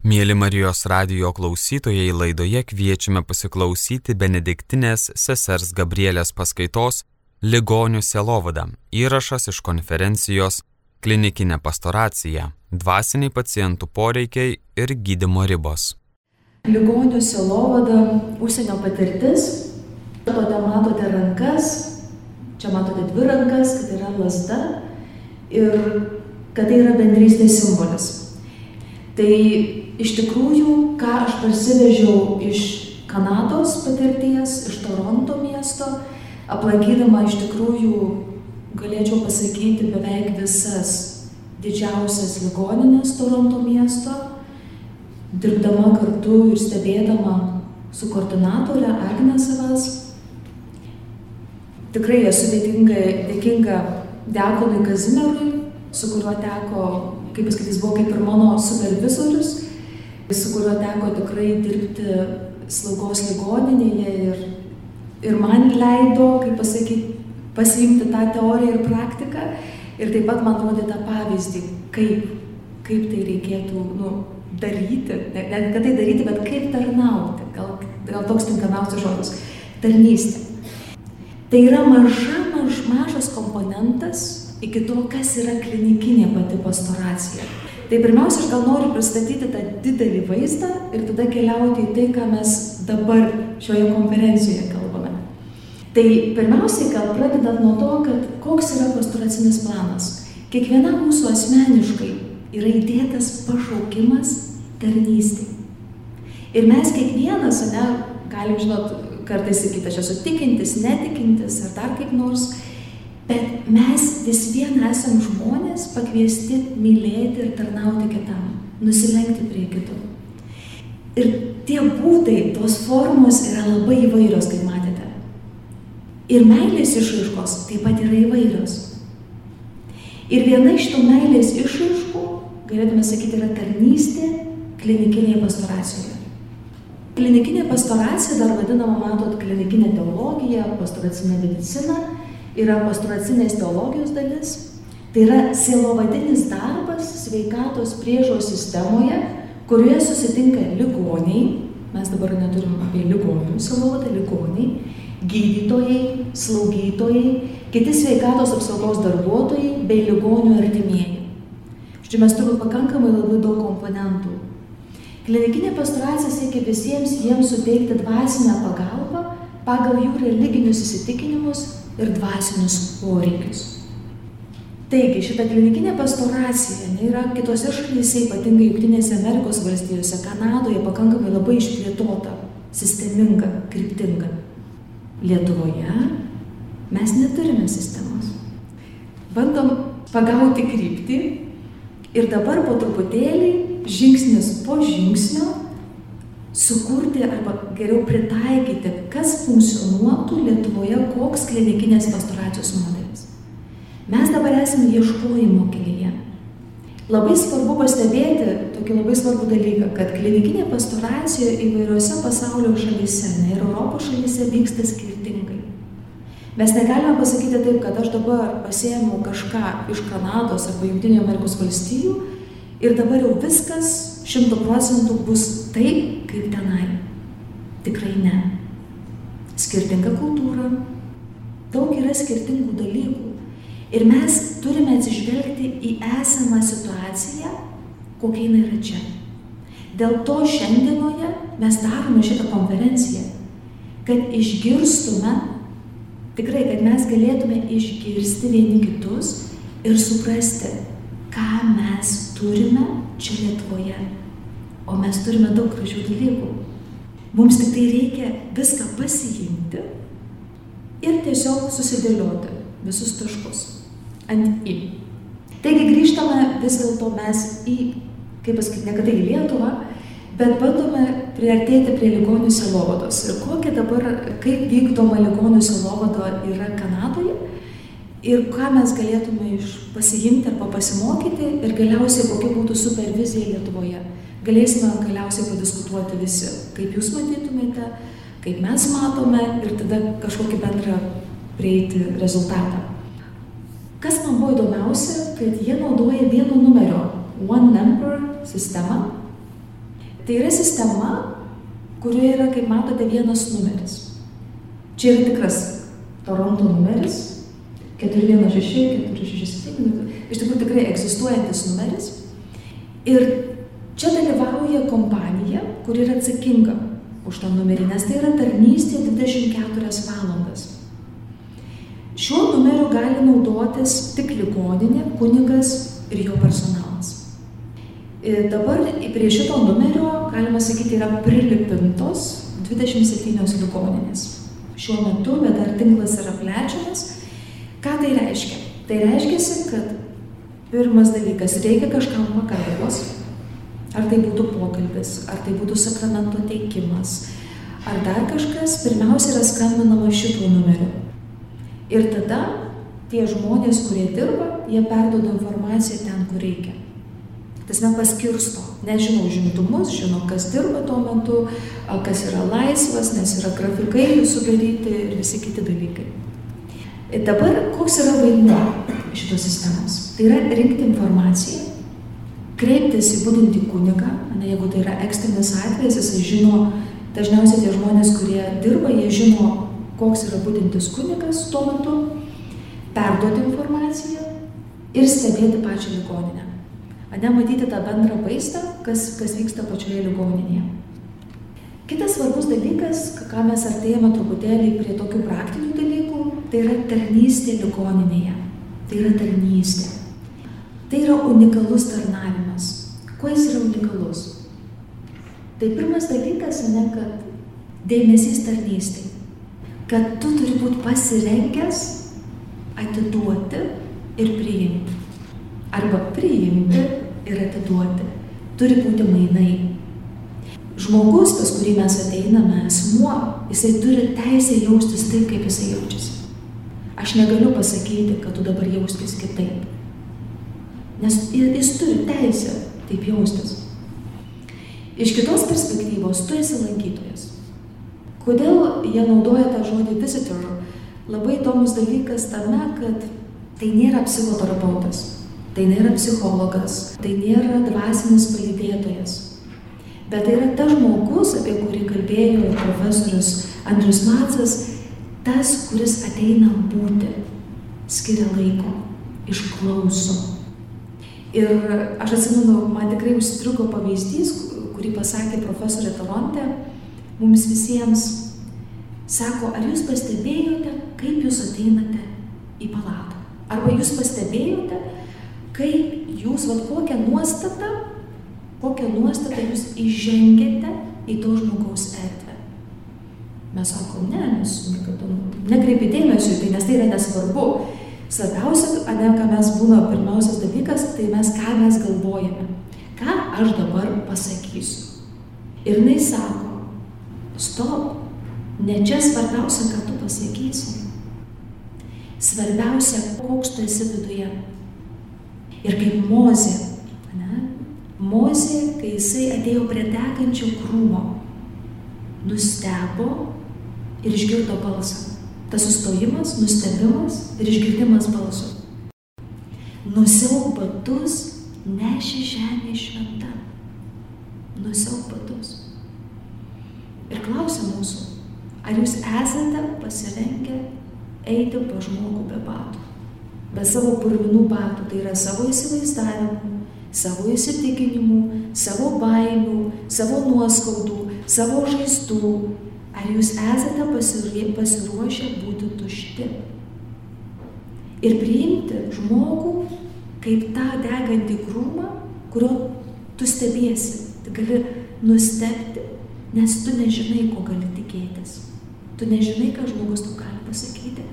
Mėly Marijos radio klausytojai laidoje kviečiame pasiklausyti Benediktinės sesers Gabrielės paskaitos Ligonių selovada įrašas iš konferencijos Klinikinė pastoracija - dvasiniai pacientų poreikiai ir gydimo ribos. Ligonių selovada - užsienio patirtis. Matote, matote rankas, čia matote dvi rankas, kad yra lasda ir kad tai yra bendrystės simbolis. Tai iš tikrųjų, ką aš parsivežiau iš Kanados patirties, iš Toronto miesto, aplankydama iš tikrųjų, galėčiau pasakyti, beveik visas didžiausias ligoninės Toronto miesto, dirbdama kartu ir stebėdama su koordinatorė Agne Savas. Tikrai esu dėkinga, dėkinga Dekonui Kazimierui, su kuriuo teko, kaip pasakyti, jis buvo kaip ir mano supervizorius, su kuriuo teko tikrai dirbti slaugos ligoninėje ir, ir man leido, kaip pasakyti, pasiimti tą teoriją ir praktiką. Ir taip pat man rodė tą pavyzdį, kaip, kaip tai reikėtų nu, daryti, ne, ne kad tai daryti, bet kaip tarnauti, gal, gal toks tinkamiausias žodis - tarnystė. Tai yra maža, maž, mažas komponentas iki to, kas yra klinikinė pati pastoracija. Tai pirmiausia, aš gal noriu pristatyti tą didelį vaizdą ir tada keliauti į tai, ką mes dabar šioje konferencijoje kalbame. Tai pirmiausiai, gal pradedant nuo to, kad koks yra pastoracinis planas. Kiekvienam mūsų asmeniškai yra įdėtas pašaukimas tarnystė. Ir mes kiekvienas, ne, galim žinot, kartais sakyti, aš esu tikintis, netikintis ar dar kaip nors, Bet mes vis vien esam žmonės pakviesti mylėti ir tarnauti kitam, nusilenkti prie kito. Ir tie būdai, tos formos yra labai įvairios, kaip matėte. Ir meilės išraiškos taip pat yra įvairios. Ir viena iš tų meilės išraiškų, galėtume sakyti, yra tarnystė klinikinėje pastoracijoje. Klinikinė pastoracija, dar vadinama, matot, klinikinė teologija, pastoracinė medicina, yra pastoracinės teologijos dalis, tai yra sielovadinis darbas sveikatos priežos sistemoje, kurioje susitinka ligoniai, mes dabar neturim apie ligonių sielovadą, ligoniai, gydytojai, slaugytojai, kiti sveikatos apsaugos darbuotojai bei ligonių artimieji. Štai mes turime pakankamai labai daug komponentų. Klinikinė pastoracija siekia visiems jiems suteikti dvasinę pagalbą pagal jų religinius įsitikinimus ir dvasinius poreikius. Taigi, šita klinikinė pastoracija yra kitose šalyse, ypatingai Junktinėse Amerikos valstijose, Kanadoje, pakankamai labai išplėtota, sisteminga, kryptinga. Lietuvoje mes neturime sistemos. Bandom pagauti kryptį ir dabar po truputėlį, žingsnis po žingsnio, sukurti arba geriau pritaikyti, kas funkcionuotų Lietuvoje, koks klinikinės pastoracijos modelis. Mes dabar esame ieškojimo kelyje. Labai svarbu pastebėti tokį labai svarbų dalyką, kad klinikinė pastoracija įvairiose pasaulio šalyse, ne ir Europos šalyse vyksta skirtingai. Mes negalime pasakyti taip, kad aš dabar pasėmiau kažką iš Kanados arba Junktinio Amerikos valstijų ir dabar jau viskas šimtų procentų bus taip, kaip tenai. Tikrai ne. Skirtinga kultūra, daug yra skirtingų dalykų. Ir mes turime atsižvelgti į esamą situaciją, kokia jinai yra čia. Dėl to šiandienoje mes darome šitą konferenciją, kad išgirstume, tikrai, kad mes galėtume išgirsti vieni kitus ir suprasti, ką mes turime čia Lietuvoje o mes turime daug gražių dalykų. Mums tik tai reikia viską pasiimti ir tiesiog susidėlioti visus taškus ant į. Taigi grįžtame vis dėlto mes į, kaip pasakyti, ne kad tai į Lietuvą, bet bandome priartėti prie ligonių selovados. Ir kokia dabar, kaip vykdoma ligonių selovado yra Kanadoje ir ką mes galėtume iš pasiimti arba pasimokyti ir galiausiai kokia būtų supervizija Lietuvoje galėsime galiausiai padiskutuoti visi, kaip jūs matytumėte, kaip mes matome ir tada kažkokį bendrą prieiti rezultatą. Kas man buvo įdomiausia, kad jie naudoja vieno numerio One Number sistemą Tai yra sistema, kurioje yra, kaip matote, vienas numeris. Čia yra tikras Toronto numeris 416, 467, iš tikrųjų tikrai egzistuojantis numeris. Ir čia dalyvauja kompanija, kuri yra atsakinga už tą numerį, nes tai yra tarnystė 24 valandas. Šiuo numeriu gali naudotis tik ligoninė, kunigas ir jo personalas. Ir dabar prie šito numerio, galima sakyti, yra prilipintos 27 ligoninės. Šiuo metu, bet dar tinklas yra plečiamas. Ką tai reiškia? Tai reiškia, kad pirmas dalykas, reikia kažkam pagalbos, Ar tai būtų pokalbis, ar tai būtų sakramento teikimas, ar dar kažkas, pirmiausia yra skambinama šituo numeriu. Ir tada tie žmonės, kurie dirba, jie perdoda informaciją ten, kur reikia. Tas nepaskirsto, nežinau žimtumus, žino, kas dirba tuo metu, kas yra laisvas, nes yra grafikai jų sudaryti ir visi kiti dalykai. Ir dabar koks yra vaidmuo šitos sistemos? Tai yra rinkti informaciją, kreiptis į būdintį kunigą, ne, jeigu tai yra ekstrinis atvejis, jisai žino, dažniausiai tie žmonės, kurie dirba, jie žino, koks yra būdintis kunigas tuo metu, perduoti informaciją ir stebėti pačią ligoninę. Ane matyti tą bendrą vaizdą, kas, kas vyksta pačioje ligoninėje. Kitas svarbus dalykas, ką mes artėjame truputėlį prie tokių praktinių dalykų, tai yra tarnystė ligoninėje. Tai yra tarnystė. Tai yra unikalus tarnavimas. Kuo jis yra unikalus? Tai pirmas dalykas, ne, kad dėmesys tarnystai. Kad tu turi būti pasirengęs atiduoti ir priimti. Arba priimti ir atiduoti. Turi būti mainai. Žmogus, pas kurį mes ateiname, asmuo, jisai turi teisę jaustis taip, kaip jisai jaučiasi. Aš negaliu pasakyti, kad tu dabar jauskis kitaip. Nes jis turi teisę taip jaustis. Iš kitos perspektyvos, tu esi lankytojas. Kodėl jie naudoja tą žodį visitor? Labai įdomus dalykas tame, kad tai nėra psichoterapeutas, tai nėra psichologas, tai nėra dvasinis palydėtojas. Bet tai yra tas žmogus, apie kurį kalbėjo ir profesorius Andrius Macas, tas, kuris ateina būti, skiria laiko, išklauso, Ir aš atsimenu, man tikrai užstrigo pavyzdys, kurį pasakė profesorė Toronte, mums visiems sako, ar jūs pastebėjote, kaip jūs ateinate į palatą? Arba jūs pastebėjote, kaip jūs, vad kokią nuostatą, kokią nuostatą jūs įžengėte į to žmogaus erdvę. Mes sakom, ne, mes niekada nekreipi dėmesio, tai nes tai yra nesvarbu. Svarbiausia, ane, ką mes būna pirmiausias dalykas, tai mes ką mes galvojame. Ką aš dabar pasakysiu. Ir jinai sako, stop, ne čia svarbiausia, ką tu pasakysi. Svarbiausia, koks tu esi viduje. Ir kaip Mozė, ne? Mozė, kai jisai atėjo prie degančio krūmo, nustebo ir išgirdo balsą. Tas sustojimas, nustebimas ir išgirdimas balso. Nusiauk batus, neši žemė šventa. Nusiauk batus. Ir klausia mūsų, ar jūs esate pasirengę eiti pa žmogų be batų? Be savo purvinų batų, tai yra savo įsivaizdavimų, savo įsitikinimų, savo baimių, savo nuoskaudų, savo žaizdų, Ar jūs esate pasiruošę būti tušti ir priimti žmogų kaip tą degantį krūmą, kurio tu stebėsi, tu gali nustebti, nes tu nežinai, ko gali tikėtis. Tu nežinai, ką žmogus tu gali pasakyti.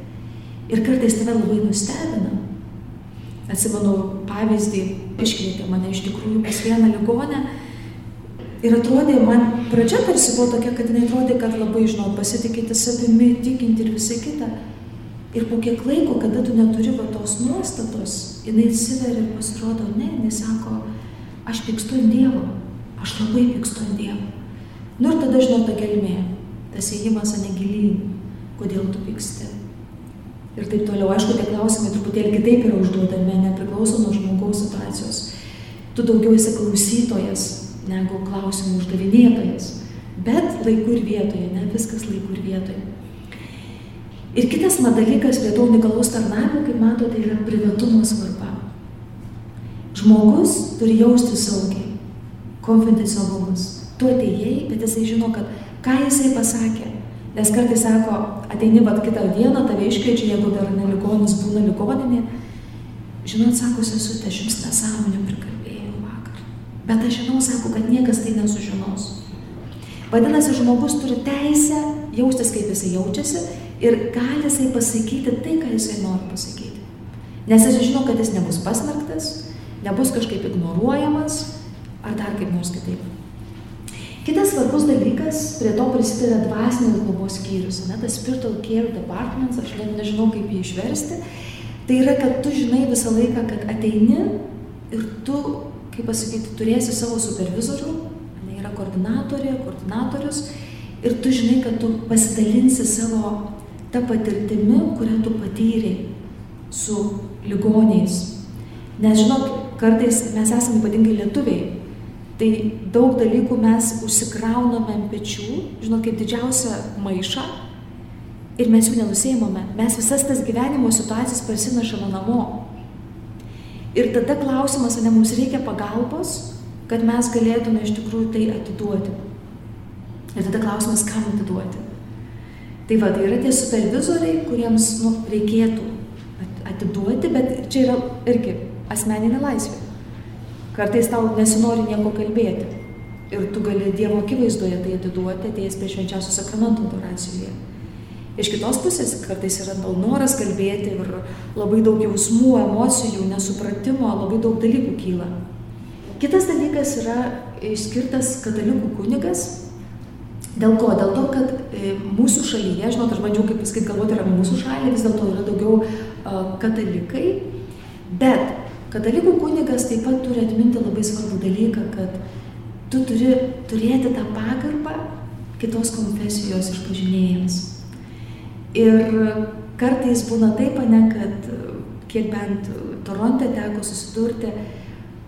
Ir kartais tave labai nustebina. Atsimenu pavyzdį, iškvietė mane iš tikrųjų pas vieną ligonę Ir atrodė, man pradžia tarsi buvo tokia, kad jinai atrodė, kad labai, žinau, pasitikėti savimi, tikinti ir visai kita. Ir po kiek laiko, kada tu neturi va tos nuostatos, jinai atsiveria ir pasirodo, ne, jinai sako, aš pykstu ant Dievo, aš labai pykstu ant Dievo. Nu ir tada, žinau, ta gelmė, tas įėjimas ane gilyn, kodėl tu pyksti. Ir taip toliau, aišku, tie klausimai truputėlį kitaip yra užduodami, nepriklauso nuo žmogaus situacijos. Tu daugiau esi klausytojas, negu klausimų uždavinėtojas. Bet laiku ir vietoje, ne viskas laiku ir vietoje. Ir kitas dalykas prie to unikalaus tarnavimo, kaip matote, yra privatumo svarba. Žmogus turi jausti saugiai, konfidencialumas. Tu atėjai, bet jisai žino, kad ką jisai pasakė. Nes kartais sako, ateini vat kitą dieną, tave iškviečia, jeigu dar neligonis būna ligoninė. Žinot, sako sesutė, aš jums nesąmonę prikalbėjau. Bet aš žinau, sako, kad niekas tai nesužinos. Vadinasi, žmogus turi teisę jaustis, kaip jisai jaučiasi ir gali jisai pasakyti tai, ką jisai nori pasakyti. Nes jis žino, kad jis nebus pasmerktas, nebus kažkaip ignoruojamas ar dar kaip nors kitaip. Kitas svarbus dalykas, prie to prisideda dvasinės globos skyrius, ne, tas spiritual care departments, aš net nežinau kaip jį išversti, tai yra, kad tu žinai visą laiką, kad ateini ir tu, kaip pasakyti, turėsi savo supervizorių, ne, yra koordinatorė, koordinatorius, ir tu žinai, kad tu pasidalinsi savo tą patirtimi, kurią tu patyrei su ligoniais. Nes žinot, kartais mes esame ypatingai lietuviai, tai daug dalykų mes užsikrauname ant pečių, žinot, kaip didžiausią maišą ir mes jų nenusėmame. Mes visas tas gyvenimo situacijas parsinešame namo. Ir tada klausimas, ar ne mums reikia pagalbos, kad mes galėtume iš tikrųjų tai atiduoti. Ir tada klausimas, kam atiduoti. Tai va, tai yra tie supervizoriai, kuriems nu, reikėtų atiduoti, bet čia yra irgi asmeninė laisvė. Kartais tau nesinori nieko kalbėti. Ir tu gali Dievo akivaizdoje tai atiduoti, atėjęs prie švenčiausio sakramento adoracijoje. Iš kitos pusės kartais yra noras kalbėti ir labai daug jausmų, emocijų, nesupratimo, labai daug dalykų kyla. Kitas dalykas yra išskirtas katalikų kunigas. Dėl ko? Dėl to, kad e, mūsų šalyje, žinot, aš bandžiau kaip pasakyti, galvoti yra mūsų šalyje, vis dėlto yra daugiau uh, katalikai, bet Katalikų kunigas taip pat turi atminti labai svarbų dalyką, kad tu turi turėti tą pagarbą kitos konfesijos išpažinėjams. Ir kartais būna taip, ne, kad kiek bent Toronte teko susidurti,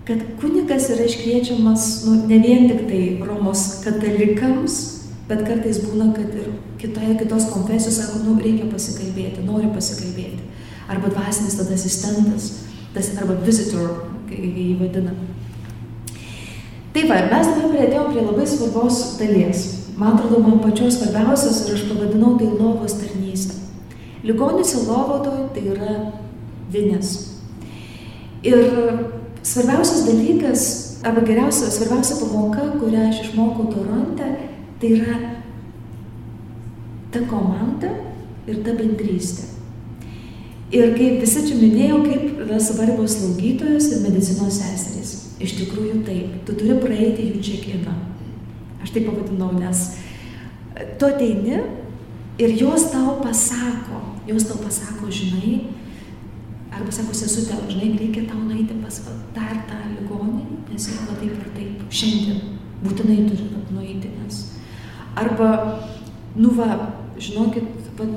kad kunigas yra iškviečiamas nu, ne vien tik tai Romos katalikams, bet kartais būna, kad ir kitoje kitos konfesijos sako, nu, reikia pasikalbėti, nori pasikalbėti. Arba dvasinis tada asistentas tas arba visitor, kai jį vadina. Tai va, mes dabar prieėtėjom prie labai svarbios dalies. Man atrodo, man pačios svarbiausias ir aš pavadinau tai lovos tarnystė. Ligonis ir lovodoje tai yra vinės. Ir svarbiausias dalykas, arba geriausia, svarbiausia pamoka, kurią aš išmokau Toronte, tai yra ta komanda ir ta bendrystė. Ir kaip visi čia minėjau, kaip yra svarbios slaugytojos ir medicinos seserys. Iš tikrųjų taip, tu turi praeiti jų čekiną. Aš taip pavadinau, nes tu ateini ir jos tau pasako, jos tau pasako, žinai, arba sako, sesutė, žinai, reikia tau nueiti pas ir tą ligonį, nes jau va taip ir taip, šiandien būtinai turi nueiti, nes. Arba, nu va, žinokit, va,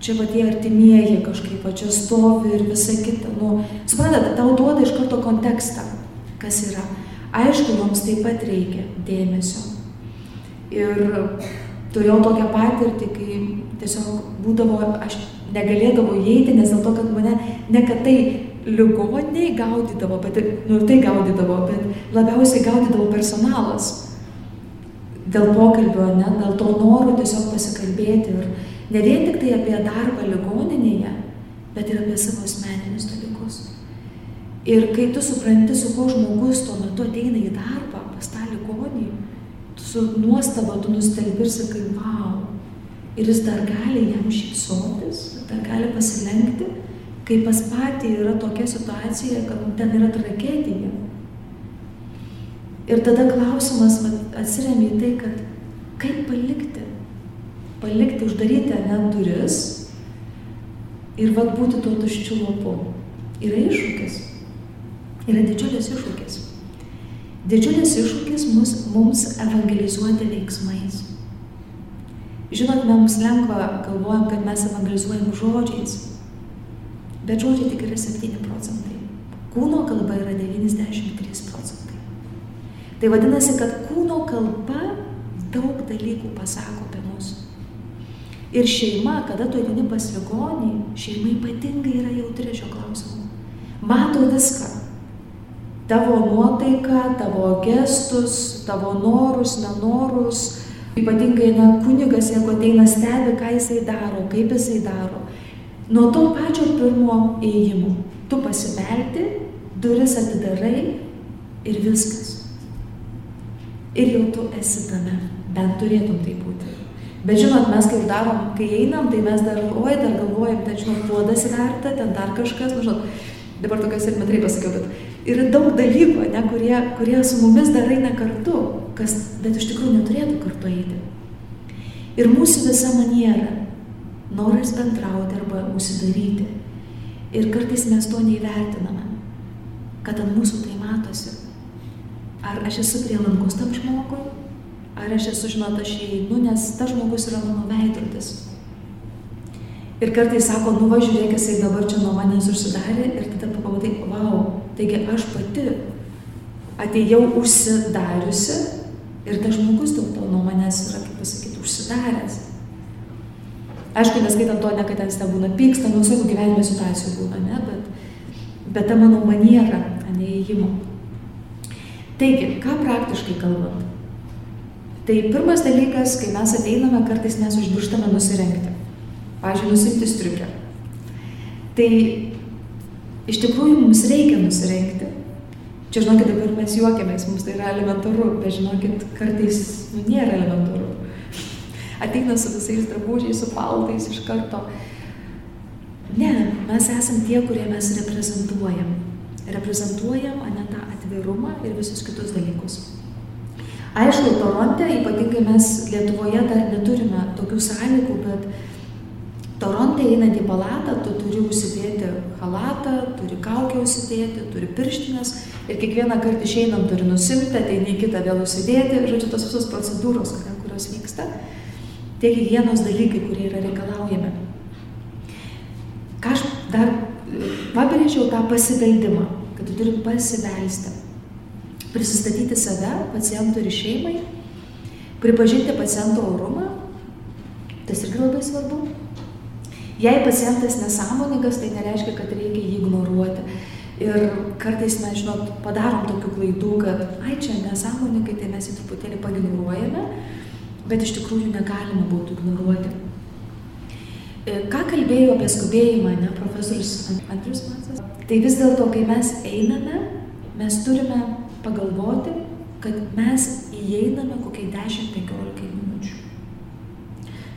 čia va tie artimieji kažkaip va čia stovi ir visa kita. Nu, suprantate, tau duoda iš karto kontekstą, kas yra. Aišku, joms taip pat reikia dėmesio. Ir turėjau tokią patirtį, kai tiesiog būdavo, aš negalėdavau įeiti, nes dėl to, kad mane ne kad tai ligoniai gaudydavo, bet nu, tai gaudydavo, bet labiausiai gaudydavo personalas. Dėl pokalbio, ne, dėl to noro tiesiog pasikalbėti. Ir, Ne vien tik tai apie darbą ligoninėje, bet ir apie savo asmeninius dalykus. Ir kai tu supranti, su kuo žmogus tuo metu ateina į darbą pas tą ligonį, su nuostaba tu nustelbi ir sakai, wow. Ir jis dar gali jam šypsotis, dar gali pasilenkti, kai pas patį yra tokia situacija, kad ten yra tragedija. Ir tada klausimas atsiriamė į tai, kad kaip palikti palikti, uždaryti net duris ir vad būti tuo tuščiu lopu. Yra iššūkis. Yra didžiulis iššūkis. Didžiulis iššūkis mus, mums evangelizuoti veiksmais. Žinot, mums lengva galvojam, kad mes evangelizuojam žodžiais, bet žodžiai tik yra 7 procentai. Kūno kalba yra 93 procentai. Tai vadinasi, kad kūno kalba daug dalykų pasako apie mus. Ir šeima, kada tu eini pas ligonį, šeima ypatingai yra jautri šio klausimu. Mato viską. Tavo nuotaiką, tavo gestus, tavo norus, nenorus. Ypatingai, na, kunigas, jeigu ateina stebi, ką jisai daro, kaip jisai daro. Nuo to pačio pirmo ėjimo. Tu pasimelti, duris atidarai ir viskas. Ir jau tu esi tame. Bent turėtum tai būti. Bet žinot, mes kaip darom, kai einam, tai mes dar, oi, dar galvojam, ten, žinot, puodas verta, ten dar kažkas, nu, žinot, dabar tokias ir metrai pasakiau, bet yra daug dalykų, ne, kurie, kurie su mumis dar eina kartu, kas, bet iš tikrųjų neturėtų kartu eiti. Ir mūsų visa maniera, noras bendrauti arba užsidaryti. Ir kartais mes to neįvertiname, kad ant mūsų tai matosi. Ar aš esu prielankus tam žmogui, ar aš esu, žinot, aš įeinu, nes tas žmogus yra mano veidrodis. Ir kartais sako, nu va žiūrėk, jisai dabar čia nuo manęs užsidarė ir tada pamatai, wow, taigi aš pati atėjau užsidariusi ir tas žmogus dėl to nuo manęs yra, kaip pasakyti, užsidaręs. Aišku, neskaitant to, ne kad ten nebūna pyksta, nu visokių gyvenimo situacijų būna, ne, bet, bet ta mano maniera, neįėjimo. Taigi, ką praktiškai kalbant? Tai pirmas dalykas, kai mes ateiname, kartais mes užmirštame nusirengti. Pavyzdžiui, nusimti striukę. Tai iš tikrųjų mums reikia nusirengti. Čia, žinokit, dabar mes juokiamės, mums tai yra elementaru, bet žinokit, kartais nu, nėra elementaru. Ateina su visais drabužiais, su paltais iš karto. Ne, mes esame tie, kurie mes reprezentuojam. Reprezentuojam, ne tą atvirumą ir visus kitus dalykus. Aišku, Toronte, ypatingai mes Lietuvoje dar neturime tokių sąlygų, bet Toronte einant į palatą, tu turi užsidėti halatą, turi kaukę užsidėti, turi pirštinės ir kiekvieną kartą išeinant turi nusimti, ateini kitą vėl užsidėti, žodžiu, tos visos procedūros, kurios vyksta, tie hygienos dalykai, kurie yra reikalaujami. Ką aš dar pabrėžiau tą pasibeldimą, kad tu turi pasibelsti prisistatyti save pacientui ir šeimai, pripažinti paciento orumą, tas irgi labai svarbu. Jei pacientas nesąmoningas, tai nereiškia, kad reikia jį ignoruoti. Ir kartais mes, žinot, padarom tokių klaidų, kad, ai, čia nesąmoningai, tai mes jį truputėlį paignoruojame, bet iš tikrųjų negalima būtų ignoruoti. E, ką kalbėjau apie skubėjimą, ne, profesorius Andrius Matsas? Tai vis dėlto, kai mes einame, mes turime pagalvoti, kad mes įeiname kokiai 10-15 minučių.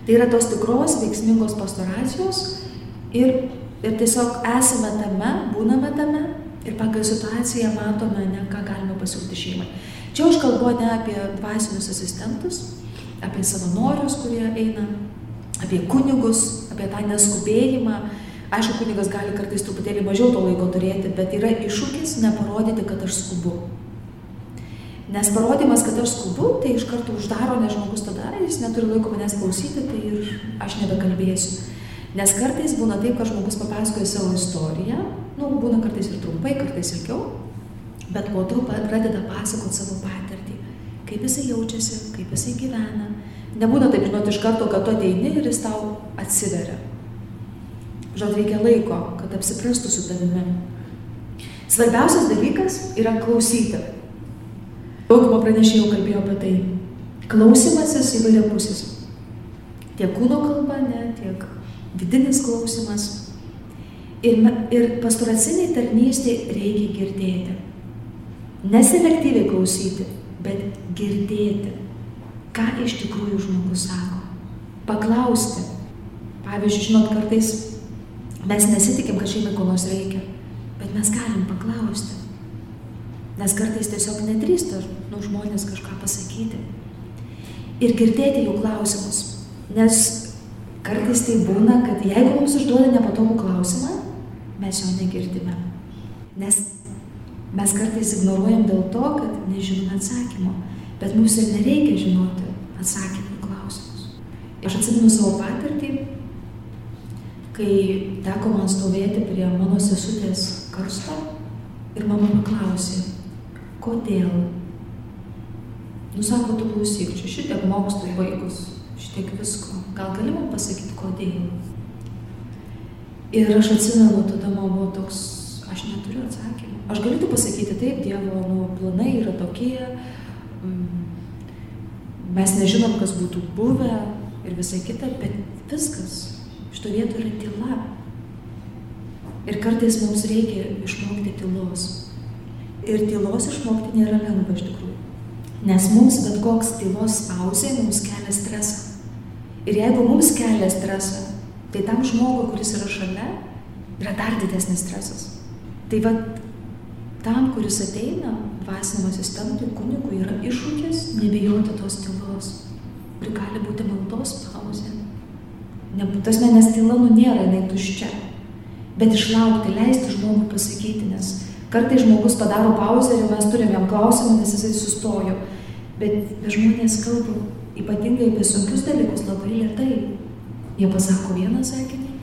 Tai yra tos tikros veiksmingos pastoracijos ir, ir tiesiog esame tame, būname tame ir pagal situaciją matome, ne, ką galime pasiūlyti šeimai. Čia aš kalbu ne apie dvasinius asistentus, apie savanorius, kurie eina, apie kunigus, apie tą neskubėjimą. Aišku, kunigas gali kartais truputėlį mažiau to laiko turėti, bet yra iššūkis neparodyti, kad aš skubu. Nes parodymas, kad aš skubu, tai iš karto uždaro, nes žmogus tada, jis neturi laiko manęs klausyti, tai ir aš nebekalbėsiu. Nes kartais būna taip, kad žmogus papasakoja savo istoriją, nu, būna kartais ir trumpai, kartais ilgiau, bet po to pradeda pasakoti savo patirtį, kaip jisai jaučiasi, kaip jisai gyvena. Nebūna taip, žinot, iš karto, kad tu ateini ir jis tau atsiveria. Žinot, reikia laiko, kad apsiprastų su tavimi. Svarbiausias dalykas yra klausyti. Dauguma pranešėjų kalbėjo apie tai. Klausimasis įvairiapusis. Tiek kūno kalba, ne, tiek vidinis klausimas. Ir, ir pastoraciniai tarnystėje reikia girdėti. Neselektyviai klausyti, bet girdėti, ką iš tikrųjų žmogus sako. Paklausti. Pavyzdžiui, žinot, kartais mes nesitikim, kad šeimai ko nors reikia, bet mes galim paklausti. Nes kartais tiesiog nedrįsta nu, žmonės kažką pasakyti. Ir girdėti jų klausimus. Nes kartais tai būna, kad jeigu mums užduoda nepatogų klausimą, mes jo negirdime. Nes mes kartais ignoruojam dėl to, kad nežinome atsakymo. Bet mums ir nereikia žinoti atsakymų klausimus. Aš atsimenu savo patirtį, kai teko man stovėti prie mano sesutės karsto ir mama paklausė, kodėl. Nu sako, tu klausyk, čia šitiek mokslų baigus, šitiek visko. Gal gali man pasakyti, kodėl? Ir aš atsimenu, tada man buvo toks, aš neturiu atsakymų. Aš galiu pasakyti, taip, Dievo nu, planai yra tokie, mm, mes nežinom, kas būtų buvę ir visai kita, bet viskas. Šito vieto yra tyla. Ir kartais mums reikia išmokti tylos. Ir tylos išmokti nėra lengva iš tikrųjų. Nes mums bet koks tylos pauzė mums kelia stresą. Ir jeigu mums kelia stresą, tai tam žmogui, kuris yra šalia, yra dar didesnis stresas. Tai vad, tam, kuris ateina, dvasiniam asistentui, kunigui, yra iššūkis nebijoti tos tylos. Ir gali būti maldos pauzė. Tas menės tyla nu nėra, jinai tuščia bet išlaukti, leisti žmogui pasakyti, nes kartai žmogus padaro pauzę ir mes turim jam klausimą, nes jisai sustojo. Bet, žmonės kalba ypatingai apie sunkius dalykus labai lietai. Jie pasako vieną sakinį,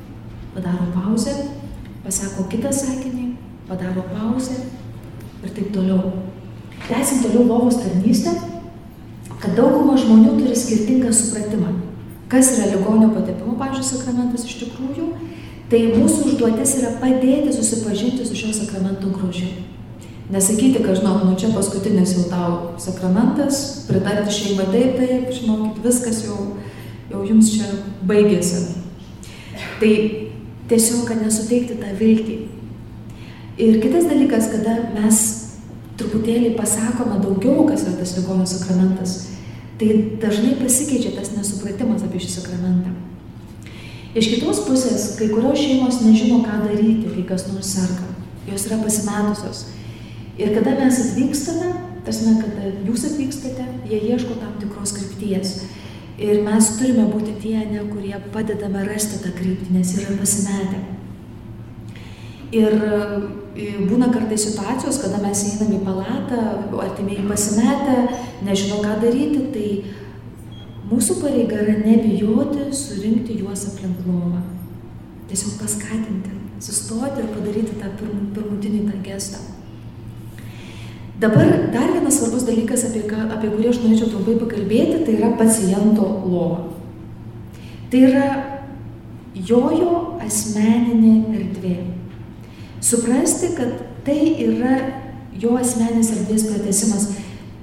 padaro pauzę, pasako kitą sakinį, padaro pauzę ir taip toliau. Tęsim toliau lovos tarnystę, kad dauguma žmonių turi skirtingą supratimą, kas yra ligonio patepimo, pažiūrėjau, sakramentas iš tikrųjų Tai mūsų užduotis yra padėti susipažinti su šio sakramento grožiu. Nesakyti, kad žinok, nu čia paskutinis jau tau sakramentas, pritarti šeimai taip, taip, žinokit, viskas jau, jau jums čia baigėsi. Tai tiesiog, kad nesuteikti tą viltį. Ir kitas dalykas, kada mes truputėlį pasakome daugiau, kas yra tas ligonio sakramentas, tai dažnai pasikeičia tas nesupratimas apie šį sakramentą. Iš kitos pusės, kai kurios šeimos nežino, ką daryti, kai kas nors serga. Jos yra pasimetusios. Ir kada mes atvykstame, tarsi, kada jūs atvykstate, jie ieško tam tikros krypties. Ir mes turime būti tie, ne, kurie padedame rasti tą kryptį, nes yra pasimetę. Ir e, būna kartai situacijos, kada mes einame į palatą, artimieji pasimetę, nežino, ką daryti, tai Mūsų pareiga yra nebijoti surinkti juos aplink lovą. Tiesiog paskatinti, sustoti ir padaryti tą pirm, pirmutinį tą gestą. Dabar dar vienas svarbus dalykas, apie, ką, apie kurį aš norėčiau trumpai pakalbėti, tai yra paciento lova. Tai yra jojo asmeninė erdvė. Suprasti, kad tai yra jo asmeninės erdvės pratesimas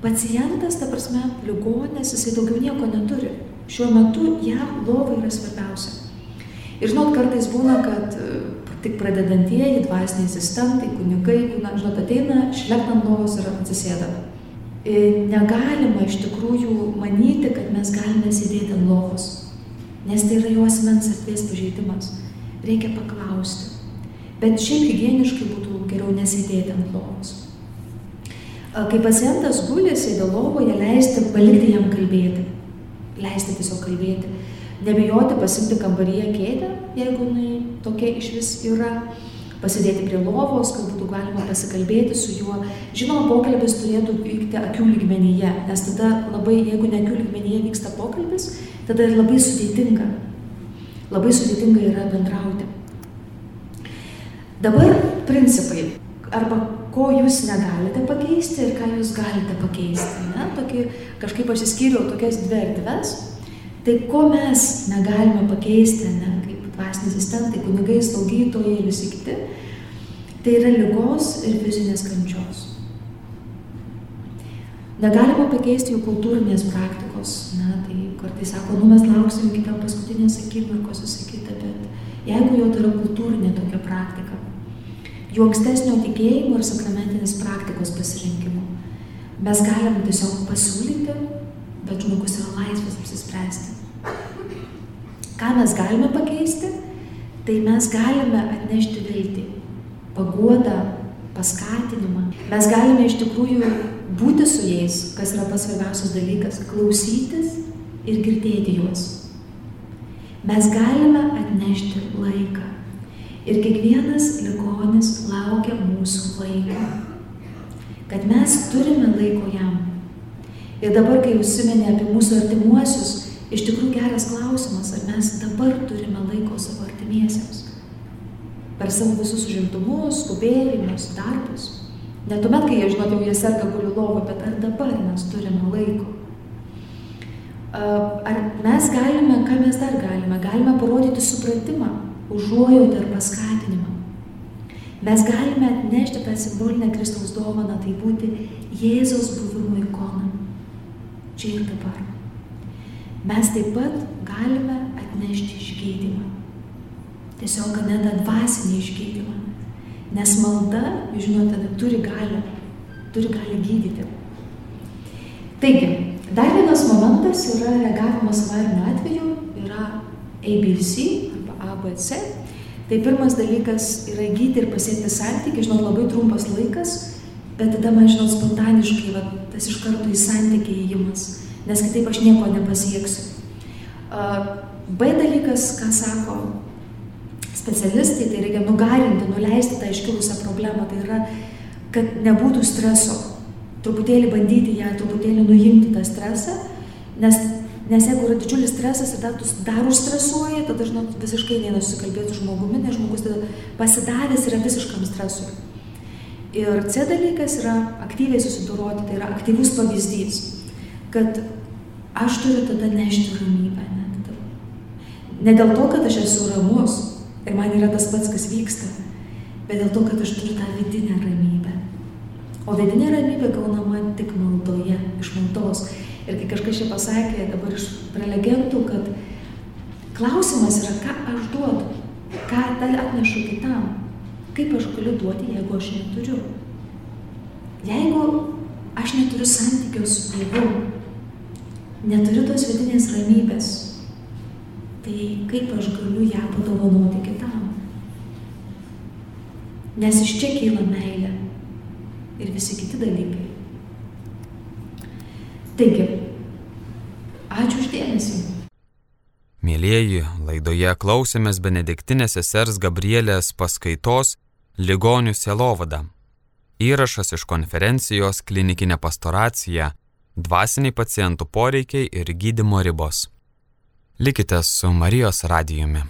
Pacientas, ta prasme, ligonės, jisai daugiau nieko neturi. Šiuo metu jam lova yra svarbiausia. Ir žinot, kartais būna, kad e, tik pradedantieji, dvasiniai asistentai, kunigai, būna, žinot, ateina, šlektant lovos ir atsisėda. Ir negalima iš tikrųjų manyti, kad mes galime sėdėti ant lovos, nes tai yra jo asmens erdvės pažeidimas. Reikia paklausti. Bet šiaip hygieniškai būtų geriau nesėdėti ant lovos. Kai pacientas guli, sėdė lovoje, leisti palikti jam kalbėti. Leisti tiesiog kalbėti. Nebijoti pasimti kambaryje kėdę, jeigu jinai tokia iš vis yra. Pasidėti prie lovos, kad būtų galima pasikalbėti su juo. Žinoma, pokalbis turėtų vykti akių lygmenyje, nes tada labai, jeigu ne akių lygmenyje vyksta pokalbis, tada labai sudėtinga. Labai sudėtinga yra bendrauti. Dabar principai arba ko jūs negalite pakeisti ir ką jūs galite pakeisti. Ne? Tokį, kažkaip aš įskyriau tokias dvi erdves. Tai ko mes negalime pakeisti, ne, kaip dvasiniai asistentai, kunigai, slaugytojai ir visi kiti, tai yra lygos ir fizinės kančios. Negalima pakeisti jų kultūrinės praktikos. Ne, tai kartais sako, nu mes lauksim iki ten paskutinės akimirkos, visą kitą, bet jeigu jau tai yra kultūrinė tokia praktika, jų ankstesnio tikėjimo ir sakramentinės praktikos pasirinkimo. Mes galim tiesiog pasiūlyti, bet žmogus yra laisvas apsispręsti. Ką mes galime pakeisti? Tai mes galime atnešti viltį, paguodą, paskatinimą. Mes galime iš tikrųjų būti su jais, kas yra pats svarbiausias dalykas - klausytis ir girdėti juos. Mes galime atnešti laiką. Ir kiekvienas ligonis laukia mūsų laiko. Kad mes turime laiko jam. Ir dabar, kai užsiminė apie mūsų artimuosius, iš tikrųjų geras klausimas, ar mes dabar turime laiko savo artimiesiems. Per savo visus užimtumus, skubėjimus, darbus. Ne tuomet, kai jie, žinot, jau jie serga guliu lovą, bet ar dabar mes turime laiko Ar mes galime, ką mes dar galime? Galime parodyti supratimą, užuojautą ir paskatinimą. Mes galime atnešti tą simbolinę Kristaus dovaną, tai būti Jėzaus buvimo ikona. Čia ir dabar. Mes taip pat galime atnešti išgydymą. Tiesiog net dvasinį išgydymą. Nes malda, žinote, turi galią, turi gali gydyti. Taigi, Dar vienas momentas yra reagavimas avariniu atveju, yra ABC ABC. Tai pirmas dalykas yra įgyti ir pasiekti santykį, žinot, labai trumpas laikas, bet tada man, žinot, spontaniškai va, tas iš karto į santykį įėjimas, nes kitaip aš nieko nepasieksiu. B dalykas, ką sako specialistai, tai reikia nugarinti, nuleisti tą iškilusią problemą, tai yra, kad nebūtų streso, truputėlį bandyti ją, truputėlį nuimti tą stresą, nes, nes jeigu yra didžiulis stresas ir dar dar užstresuoji, tada, žinot, visiškai neina susikalbėti su žmogumi, nes žmogus tada pasidavęs yra visiškam stresui. Ir C dalykas yra aktyviai susidoroti, tai yra aktyvus pavyzdys, kad aš turiu tada nešti ramybę. Ne, ne dėl to, kad aš esu ramus ir man yra tas pats, kas vyksta, bet dėl to, kad aš turiu tą vidinę ramybę. O vidinė ramybė gaunama tik maldoje, iš maldos. Ir kai kažkas čia pasakė dabar iš prelegentų, kad klausimas yra, ką aš duodu, ką tai atnešu kitam, kaip aš galiu duoti, jeigu aš neturiu. Jeigu aš neturiu santykio su Dievu, neturiu tos vidinės ramybės, tai kaip aš galiu ją padovanoti kitam? Nes iš čia kyla meilė ir visi kiti dalykai. Taigi, ačiū uždėmesį. Mėlyjeji, laidoje klausėmės Benediktinės sesers Gabrielės paskaitos Ligonių selovada. Įrašas iš konferencijos klinikinė pastoracija, dvasiniai pacientų poreikiai ir gydimo ribos. Likite su Marijos radijumi.